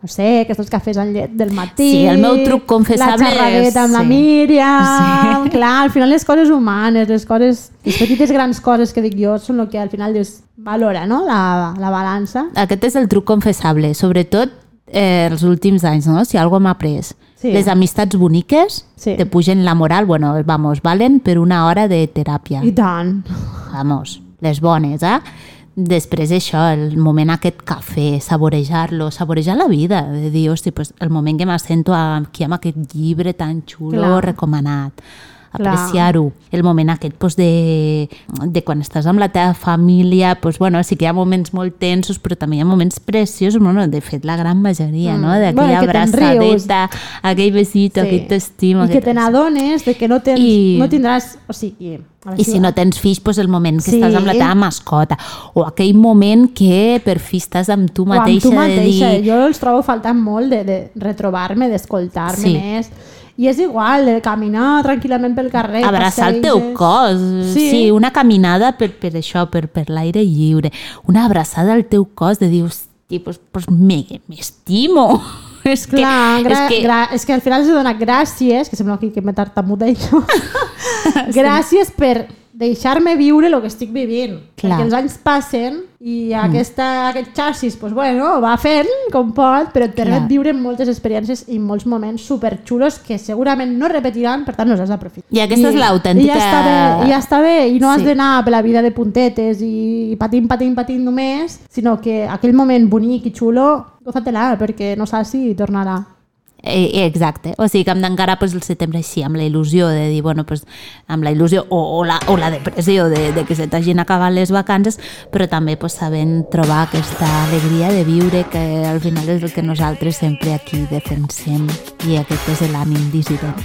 No sé, aquests cafès amb llet del matí... Sí, el meu truc confessable La xerradeta amb la és- sí. Míriam... Sí. <laughs> Clar, al final les coses humanes, les coses... Les petites grans coses que dic jo són el que al final dius, valora, no?, la, la balança. Aquest és el truc confessable, sobretot eh, els últims anys, no? Si algo m'ha après. Sí. Les amistats boniques Sí. te pugen la moral, bueno, vamos, valen per una hora de teràpia. I tant. Vamos, les bones, eh? Després això, el moment aquest cafè, saborejar-lo, saborejar la vida, de dir, hosti, pues, el moment que m'assento aquí amb aquest llibre tan xulo, Clar. recomanat. Apreciar-ho. El moment aquest pues, de, de quan estàs amb la teva família, pues, bueno, sí que hi ha moments molt tensos, però també hi ha moments preciosos, bueno, de fet, la gran majoria, Mm. no? D'aquella Bueno, abraçadeta, aquell besito, Sí. aquell t'estimo. I que te n'adones de que no, tens, I- no tindràs... O sigui, I si no tens fills, doncs el moment que Sí. estàs amb la teva mascota. O aquell moment que per fi estàs amb tu o amb mateixa, tu mateixa. de dir... Jo els trobo faltant molt de, de retrobar-me, d'escoltar-me Sí. més. I és igual, caminar tranquil·lament pel carrer. Abraçar el teu cos. Sí. Sí, una caminada per, per això, per, per l'aire lliure. Una abraçada al teu cos de dir, hosti, pues, pues me- m'estimo. <laughs> és que, Clar, gra, és que gra, és que al final s'ha donat gràcies, que sembla aquí que m'he tartamudejo, <laughs> <laughs> gràcies per deixar-me viure el que estic vivint. Clar. Perquè els anys passen i aquesta, aquest xassis pues, bueno, va fent com pot, però et permet Clar. viure moltes experiències i molts moments superxulos que segurament no repetiran, per tant no els has d'aprofitar. I aquesta és l'autèntica- I ja està bé, i ja està bé, i no has Sí. d'anar per la vida de puntetes i patint, patint, patint només, sinó que aquell moment bonic i xulo, gozatela, perquè no saps si tornarà. Eh, exacte, o sigui que hem d'encarar pues, el setembre així, amb la il·lusió de dir, bueno, pues, amb la il·lusió o, o, la, o la depressió de, de que se t'hagin acabat les vacances, però també pues, sabent trobar aquesta alegria de viure que al final és el que nosaltres sempre aquí defensem i aquest és l'ànim dissident.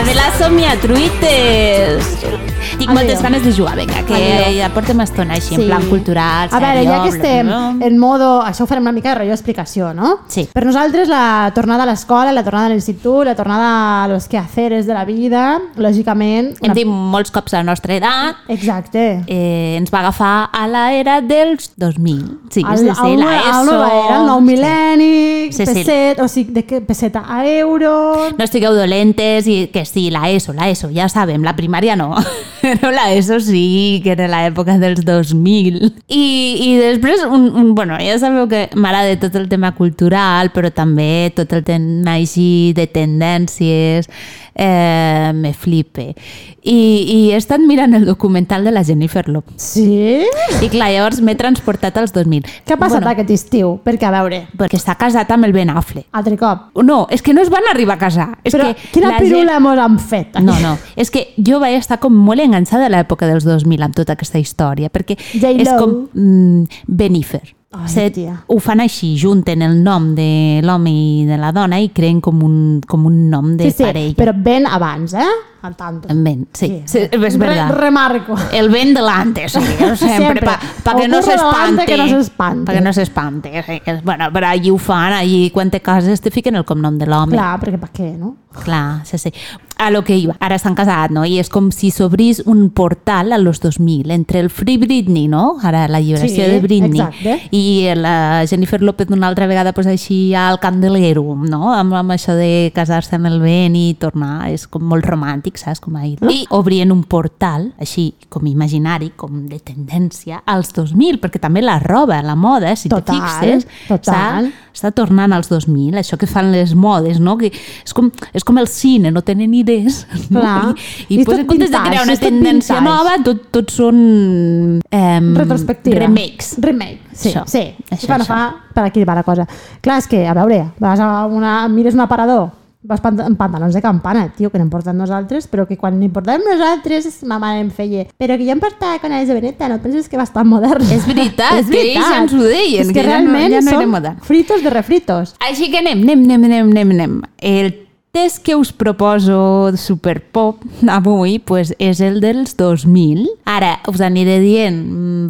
Ara ve la somiatruites! Tinc Adéu. moltes ganes de jugar, vinga, que Adéu. ja portem estona així, en plan cultural, A veure, ja que seriós, estem en modo... Això ho farem una mica de rotllo explicació, no? Sí. Per nosaltres la tornada a l'escola, la tornada a l'institut, la tornada a los quehaceres de la vida, lògicament... Hem dit molts cops la nostra edat, Exacte. eh, ens va agafar a l'era dels 2000. Sí, El, sí, el, sí, el, la ESO. el, nova era el nou mil·lenni, Sí, sí. pesset, o sigui, de que peseta a euro... No estigueu dolentes i que sí, la ESO, la ESO, ja sabem, la primària no. <laughs> Però la ESO sí, que era l'època dels 2000. I, i després, un, un, bueno, ja sabeu que m'agrada tot el tema cultural, però també tot el tema així de tendències, eh, me flipe. I, I he estat mirant el documental de la Jennifer Lopez. Sí? I clar, llavors m'he transportat als 2000. Què ha passat bueno. aquest estiu? Perquè, a veure, Perquè està casat amb el Ben Affleck. altre cop. No, és que no es van arribar a casar. És Però que quina la gent- pirula mos han fet? No, no, és que jo vaig estar com molt enganxada a l'època dels 2000 amb tota aquesta història, perquè és com mm, Benifer. Ai, Se- tia. ho fan així, junten el nom de l'home i de la dona i creen com un, com un nom de sí, sí, parella. però ben abans, eh? Al tanto. Ben, sí, sí, és Re- verdad. remarco. El ven delante, sí, siempre, Siempre. <laughs> para pa que no Ocurre se delante, espante. que no se espante. Para que no se espante. Sí, bueno, però allí ho fan, allí quan te cases te fiquen el cognom de l'home. Clar, perquè per què, no? Clar, sí, sí. A lo que iba. Ara estan casats, no? I és com si s'obrís un portal a los 2000, entre el Free Britney, no? Ara la lliberació Sí, de Britney. exacte. I la Jennifer López una altra vegada pues, així al candelero, no? Amb, amb això de casar-se amb el Ben i tornar. És com molt romàntic, saps? Com ahir. I obrien un portal, així com imaginari, com de tendència, als 2000, perquè també la roba, la moda, si Total, te fixes, total. està tornant als 2000, això que fan les modes, no? Que és, com, és com el cine, no tenen idees. No? Clar. I, I i pues, en comptes de crear una tendència vintage. nova, tot, tot són em, Retrospectiva. remakes. Remake, sí, Això. sí. Això, bueno, això. fa per aquí va la cosa. Clar, és que, a veure, vas a una, mires un aparador, vas amb pantalons de campana, tio, que n'hem portat nosaltres, però que quan n'hi portàvem nosaltres, ma mare em feia però que jo em portava quan eres de Beneta, no penses que va estar modern. És veritat, <laughs> que ells ja ens ho deien, És que, que ja no- realment ja no som fritos de refritos. Així que anem, anem, anem, anem, anem. El test que us proposo superpop avui pues, és el dels 2000. Ara us aniré dient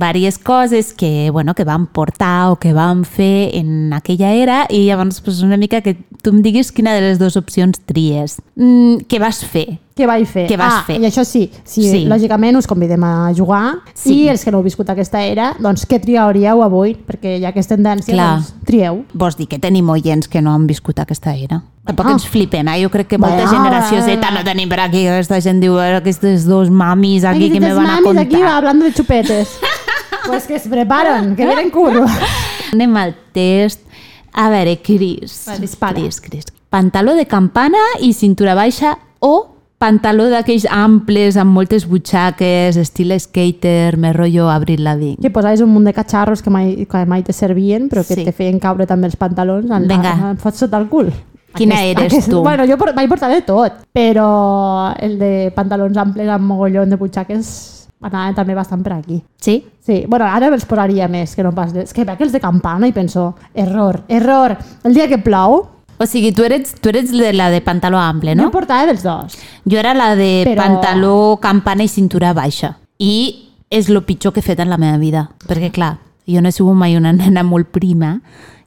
diverses coses que, bueno, que van portar o que van fer en aquella era i llavors pues, una mica que tu em diguis quina de les dues opcions tries. Mm, què vas fer? Què vaig fer? Què vas ah, fer? I això sí, sí, Sí. lògicament us convidem a jugar Sí. i els que no heu viscut aquesta era, doncs què triaríeu avui? Perquè ja que és tendència, Clar. doncs trieu. Vols dir que tenim oients que no han viscut aquesta era? Tampoc Bueno. ens flipem, eh? Jo crec que molta Bueno, generació. Z no tenim per aquí. Aquesta gent diu, "Eh, aquestes dos mamis aquí que me van a contar. aquí hablando de chupetes. <laughs> pues que es preparen, que vienen curro. Anem al test. A veure, Cris. Dispara. Cris, Cris. Pantaló de campana i cintura baixa o pantaló d'aquells amples amb moltes butxaques, estil skater, més rotllo Abril Lavigne. que posaves un munt de catxarros que mai, que mai te servien, però que Sí. te feien caure també els pantalons en, Vinga. en, en fots sota el cul. Quina eres tu? Bueno, jo vaig portar de tot, però el de pantalons amples amb mogollon de butxaques anava també bastant per aquí. Sí? Sí, bueno, ara els posaria més, que no pas... De... És que veig els de campana i penso, error, error. El dia que plou, O sigui, tu eres, tu eres de la de pantaló ample, no? no? jo portava dels dos. Jo era la de Però- pantaló, campana i cintura baixa. I és el pitjor que he fet en la meva vida. Perquè, clar, jo no he sigut mai una <laughs> nena molt prima.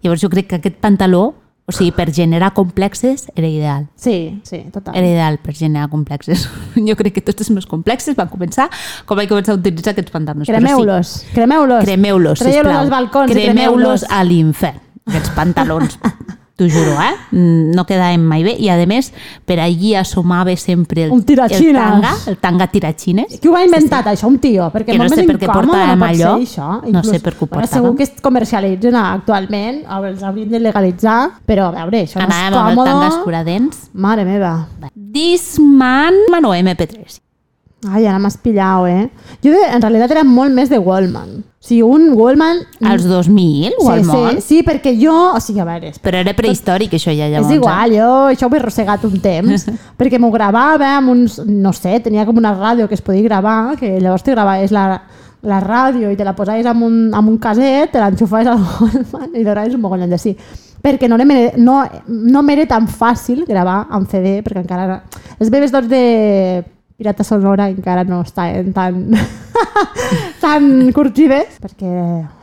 Llavors jo crec que aquest pantaló, o sigui, per generar complexes, era ideal. Sí, sí, total. Era ideal per generar complexes. <laughs> Jo crec que tots els meus complexes van començar com vaig començar a utilitzar aquests pantalons. Cremeu-los, cremeu-los. Sí, cremeu-los, Traieu-los sisplau. als balcons cremeu-los cremeu-los. a l'infern, aquests pantalons. <laughs> T'ho juro, eh? Mm, No quedaven mai bé. I, a més, per allí assomava sempre el, Un el tanga, el tanga tirachines. Qui ho ha inventat, això? Un tio? Perquè Que no sé per què portàvem no allò. Això. No sé per què ho portàvem. segur que es comercialitzen actualment, o els haurien de legalitzar, però a veure, això Anàvem no amb és el tanga còmode. escuradents. Mare meva. Disman o MP3. Ai, ara m'has pillat, eh? Jo de, en realitat era molt més de Wallman. O sigui, un Wallman... Als 2000, o al sí, sí, sí, perquè jo... O sigui, a veure, Però era prehistòric, això ja llavors. és igual, jo això ho he arrossegat un temps, <laughs> perquè m'ho gravava amb uns... No sé, tenia com una ràdio que es podia gravar, que llavors te gravaves la, la ràdio i te la posaves amb un, amb un caset, te l'enxufaves al Wallman i li graves un mogollon de sí. Perquè no, m'era- no, no m'era tan fàcil gravar amb CD, perquè encara... Les meves dots de pirata sonora encara no estaven tan, <laughs> tan curtides, perquè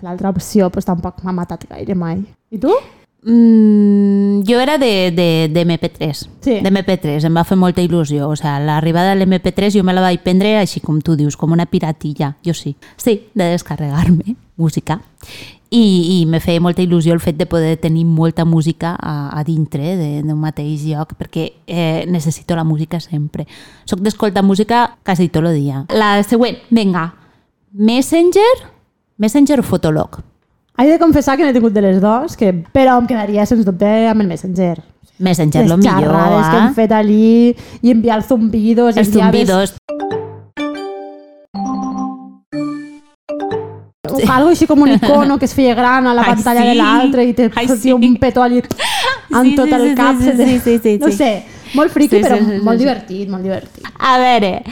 l'altra opció pues, tampoc m'ha matat gaire mai. I tu? Mm, jo era de, de, de MP3. Sí. De MP3, em va fer molta il·lusió. O sigui, l'arribada de l'MP3 jo me la vaig prendre així com tu dius, com una piratilla. Jo sí. Sí, de descarregar-me música. I, i me feia molta il·lusió el fet de poder tenir molta música a, a dintre de- d'un mateix lloc, perquè eh, necessito la música sempre. Soc d'escoltar música quasi tot el dia. La següent, vinga, Messenger, Messenger o Fotolog? He de confessar que n'he tingut de les dues, que, però em quedaria sens dubte amb el Messenger. Messenger, les lo millor, xerrades que eh? hem fet allí i enviar els zumbidos. Els enviaves zumbidos. <laughs> Algo així com un icono que es feia gran a la Ai, pantalla sí. <laughs> de l'altre i te Ai, sortia sí. un petó allí amb Sí, tot sí, el sí, cap. sí, te- sí, sí, sí, <laughs> no sí. sé, molt friqui, Sí, sí, però sí, sí, molt sí. divertit, molt divertit. A veure,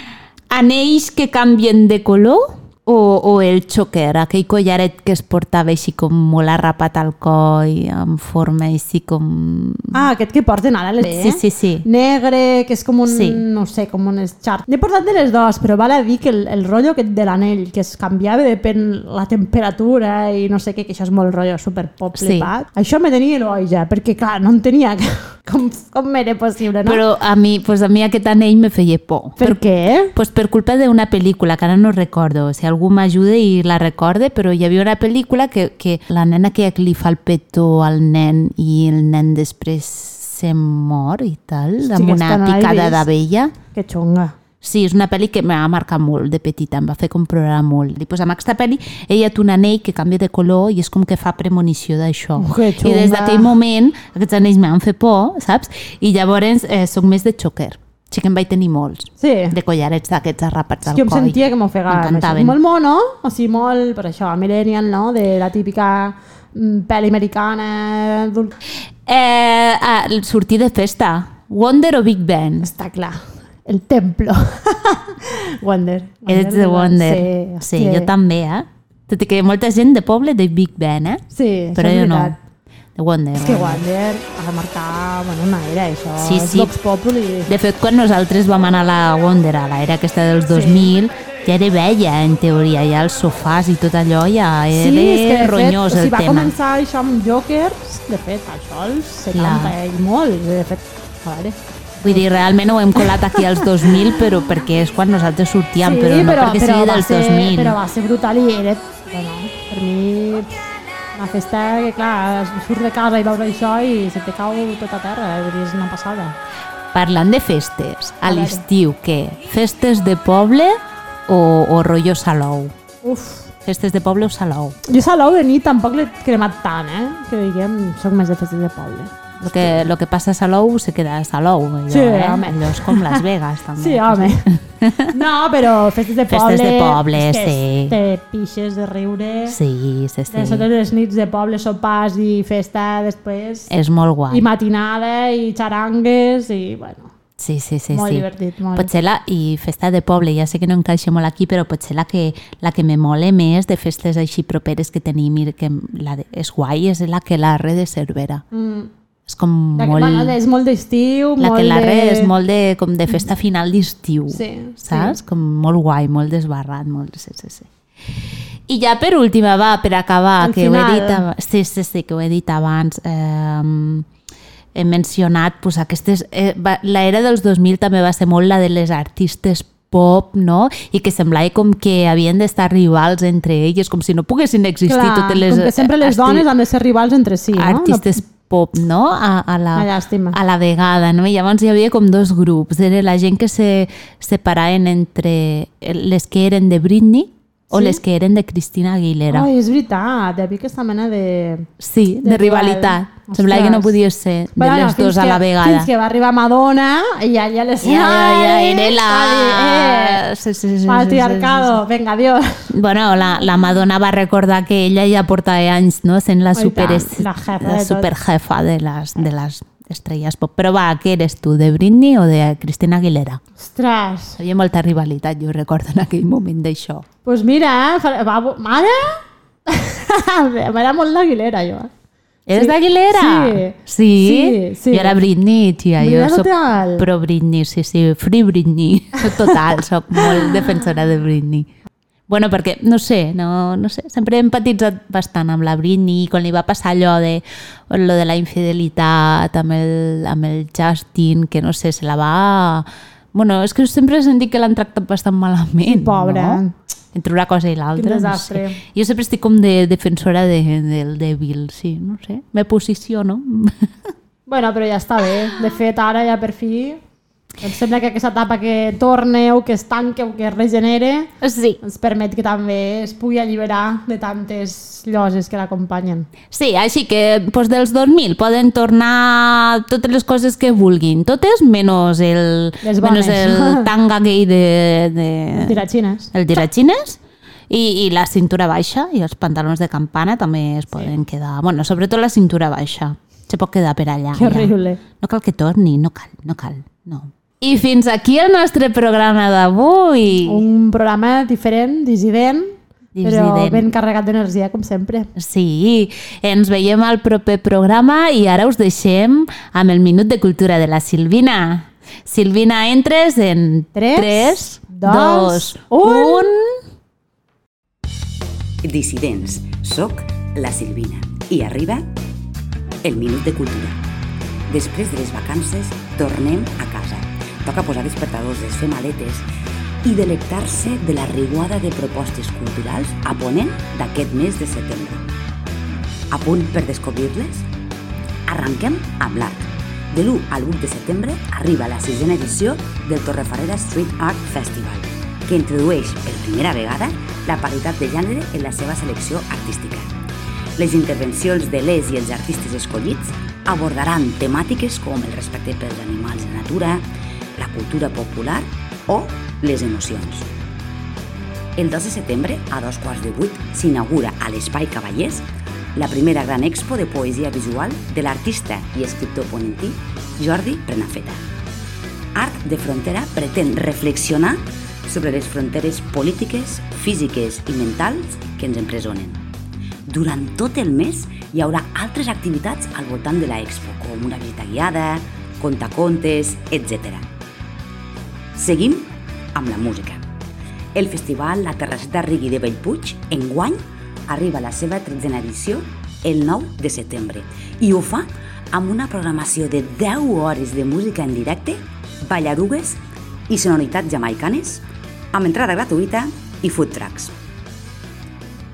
anells que canvien de color o, o el xoquer, aquell collaret que es portava així com molt arrapat al coll, en forma així com... Ah, aquest que porten ara les Sí, sí, sí. Negre, que és com un, Sí. no sé, com un xart. N'he portat de les dues, però val a dir que el, el rotllo aquest de l'anell, que es canviava depèn la temperatura i no sé què, que això és molt rotllo super pop Sí. Això me tenia l'oi ja, perquè clar, no entenia <laughs> com, com era possible, no? Però a mi, pues a mi aquest anell me feia por. Per què? Pues per culpa d'una pel·lícula, que ara no recordo, si algú m'ajuda i la recorde, però hi havia una pel·lícula que, que la nena que li fa el petó al nen i el nen després se mor i tal, amb una picada d'abella. Que xunga. Sí, és una pel·li que m'ha marcat molt de petita, em va fer com plorar molt. I pues, amb aquesta pel·li ella té un anell que canvia de color i és com que fa premonició d'això. Oh, I des d'aquell moment aquests anells m'han fet por, saps? I llavors eh, soc més de xoquer. Sí que en vaig tenir molts. Sí. De collarets d'aquests arrapats al que em coll. sentia que m'ofegava. Molt mono, o sigui, molt, per això, millennial, no? De la típica mm, pel·li americana. Eh, el sortir de festa. Wonder o Big Ben? Està clar. El templo. <laughs> Wonder. Ets de Wonder. Sí, sí, hòstia. jo també, eh? Tot i que molta gent de poble de Big Ben, eh? Sí, Però jo no. De Wonder. És que Wonder ha de marcar bueno, una era, això. Sí, sí. Vox Populi. De fet, quan nosaltres vam anar a la Wonder, a l'era aquesta dels 2000, ja era vella, en teoria, ja els sofàs i tot allò ja era Sí, és que fet, ronyós o sigui, el va tema. començar això amb Jokers, de fet, això als 70 Clar. i molt, de fet, a veure. Vull dir, realment ho hem colat aquí als 2000, però perquè és quan nosaltres sortíem, sí, però no perquè sigui va dels ser, 2000. Però va ser brutal i era, bueno, per mi, una festa que, clar, surts de casa i veus això i se te cau tot a terra, dir, és una passada. Parlant de festes, a A l'estiu, què? Festes de poble o, o rotllo Salou? Uf, Festes de poble o Salou? jo Salou de nit tampoc l'he cremat tant, eh? Que diguem, soc més de festes de poble. Lo que, lo que passa a Salou se queda a Salou. Allò, Sí, eh? home. Allò és com Las Vegas, també. Sí, home. <laughs> No, però festes de Festes poble... de poble, sí. Te pixes de riure. Sí, sí, sí. De totes les nits de poble, sopars i festa després. És molt guai. I matinada i xarangues i, bueno, Sí, sí, sí. molt sí. divertit, molt. Potser la, i festa de poble, ja sé que no encaixa molt aquí, però potser la que, la que me mole més de festes així properes que tenim i que la de, és guai és la que la re de Cervera. Mm. És com La que, molt... bueno, és molt d'estiu, la molt que la de... és molt de, com de festa <clears throat> final d'estiu, Sí, saps? Com molt guai, molt desbarrat, molt... Sí, sí, sí. I ja per última, va, per acabar, Al que ho he final. dit sí, sí, sí, que ho he dit abans, eh, he mencionat pues, aquestes... Eh, L'era dels 2000 també va ser molt la de les artistes pop, no? I que semblava com que havien d'estar rivals entre elles, com si no poguessin existir Clar, totes les... com que sempre les arti- dones han de ser rivals entre si, no? artistes pop, no? A, a, la, llàstima. a la vegada, no? I llavors hi havia com dos grups. Era la gent que se separaven entre les que eren de Britney o Sí? les que eren de Cristina Aguilera. Ai, és veritat, hi havia aquesta mena de... sí, de, de rivalitat. rival. Semblava que no podia ser de Bueno, les dues a la vegada. Fins que va arribar Madonna i ja les... Ja, ja, ja, era la... Eh, Sí, sí, sí, sí, patriarcado, venga, adiós. sí, sí. Bueno, la, la Madonna va recordar que ella ja portava anys no? sent la super, la jefa tot. superjefa de les, de les estrelles pop. Però va, què eres tu, de Britney o de Cristina Aguilera? Ostres, Hi havia molta rivalitat, jo recordo en aquell moment d'això. doncs pues mira, eh, mare... <laughs> M'agrada molt l'Aguilera, jo. eh. Eres Sí. d'Aguilera? Sí. Sí? Sí, sí. Jo era Britney, tia. Britney jo soc total. pro Britney, sí, sí. Free Britney. Total, <laughs> soc molt defensora de Britney. Bueno, perquè, no sé, no, no sé, sempre he empatitzat bastant amb la Britney i quan li va passar allò de, lo de la infidelitat amb el, amb el Justin, que no sé, se la va... Bueno, és que sempre he sentit que l'han tractat bastant malament, Sí, pobra. no? Entre una cosa i l'altra. No sé. Jo sempre estic com de defensora de, del dèbil, sí, no sé. Me posiciono. Bueno, però ja està bé. De fet, ara ja per fi em sembla que aquesta etapa que torne o que es tanque o que es regenere sí. ens permet que també es pugui alliberar de tantes lloses que l'acompanyen. Sí, així que pues, dels 2000 poden tornar totes les coses que vulguin, totes menys el, menys el <laughs> tanga gay de, de, Tiratxines. el tiratxines i, i la cintura baixa i els pantalons de campana també es poden quedar, bueno, sobretot la cintura baixa se pot quedar per allà Que ja. horrible. no cal que torni, no cal, no cal no. I fins aquí el nostre programa d'avui Un programa diferent, dissident, però Dissident. ben carregat d'energia, com sempre. Sí, ens veiem al proper programa i ara us deixem amb el Minut de Cultura de la Silvina. Silvina, entres en Tres, 3, dos, 2, 1... Dissidents, soc la Silvina i arriba el Minut de Cultura. Després de les vacances, tornem a casa. Toca posar despertadors, desfer maletes i delectar-se de la riuada de propostes culturals a ponent d'aquest mes de setembre. A punt per descobrir-les? Arranquem amb l'art. De l'1 al 8 de setembre arriba la sisena edició del Torrefarrera Street Art Festival, que introdueix per primera vegada la paritat de gènere en la seva selecció artística. Les intervencions de les i els artistes escollits abordaran temàtiques com el respecte pels animals de natura, la cultura popular o les emocions. El 2 de setembre, a dos quarts de vuit, s'inaugura a l'Espai Cavallers la primera gran expo de poesia visual de l'artista i escriptor ponentí Jordi Prenafeta. Art de Frontera pretén reflexionar sobre les fronteres polítiques, físiques i mentals que ens empresonen. Durant tot el mes hi haurà altres activitats al voltant de la expo, com una visita guiada, contacontes, etc. Seguim amb la música. El festival La Terrasseta Rigui de Bellpuig, enguany, arriba a la seva tretzena edició el 9 de setembre i ho fa amb una programació de 10 hores de música en directe, ballarugues i sonoritats jamaicanes, amb entrada gratuïta i food trucks.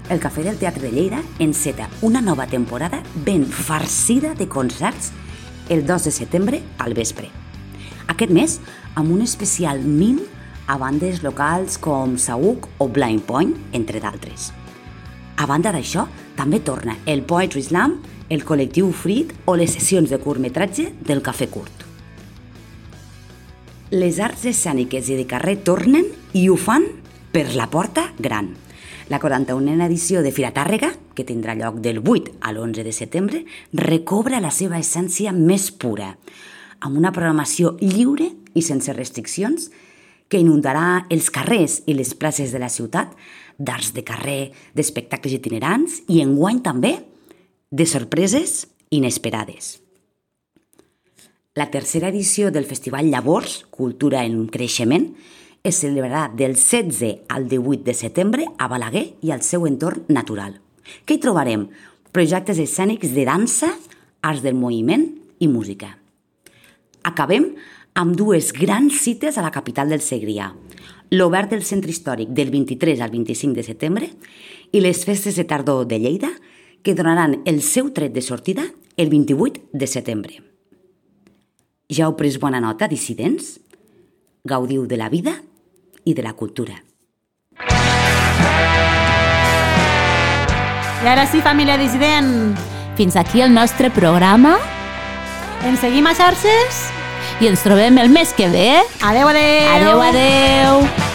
El Cafè del Teatre de Lleida enceta una nova temporada ben farcida de concerts el 2 de setembre al vespre. Aquest mes, amb un especial mim a bandes locals com Saúc o Blind Point, entre d'altres. A banda d'això, també torna el Poetry Slam, el col·lectiu Frit o les sessions de curtmetratge del Cafè Curt. Les arts escèniques i de carrer tornen i ho fan per la porta gran. La 41a edició de Fira Tàrrega, que tindrà lloc del 8 a l'11 de setembre, recobra la seva essència més pura, amb una programació lliure i sense restriccions que inundarà els carrers i les places de la ciutat d'arts de carrer, d'espectacles itinerants i enguany també de sorpreses inesperades. La tercera edició del Festival Llavors, Cultura en Creixement, es celebrarà del 16 al 18 de setembre a Balaguer i al seu entorn natural. Què hi trobarem? Projectes escènics de dansa, arts del moviment i música. Acabem amb dues grans cites a la capital del Segrià, l'Obert del Centre Històric del 23 al 25 de setembre i les festes de tardor de Lleida, que donaran el seu tret de sortida el 28 de setembre. Ja heu pres bona nota, dissidents? Gaudiu de la vida i de la cultura. I ara sí, família dissident, Fins aquí el nostre programa ens seguim a xarxes? I ens trobem el mes que ve. Adeu, adeu! Adeu, adeu!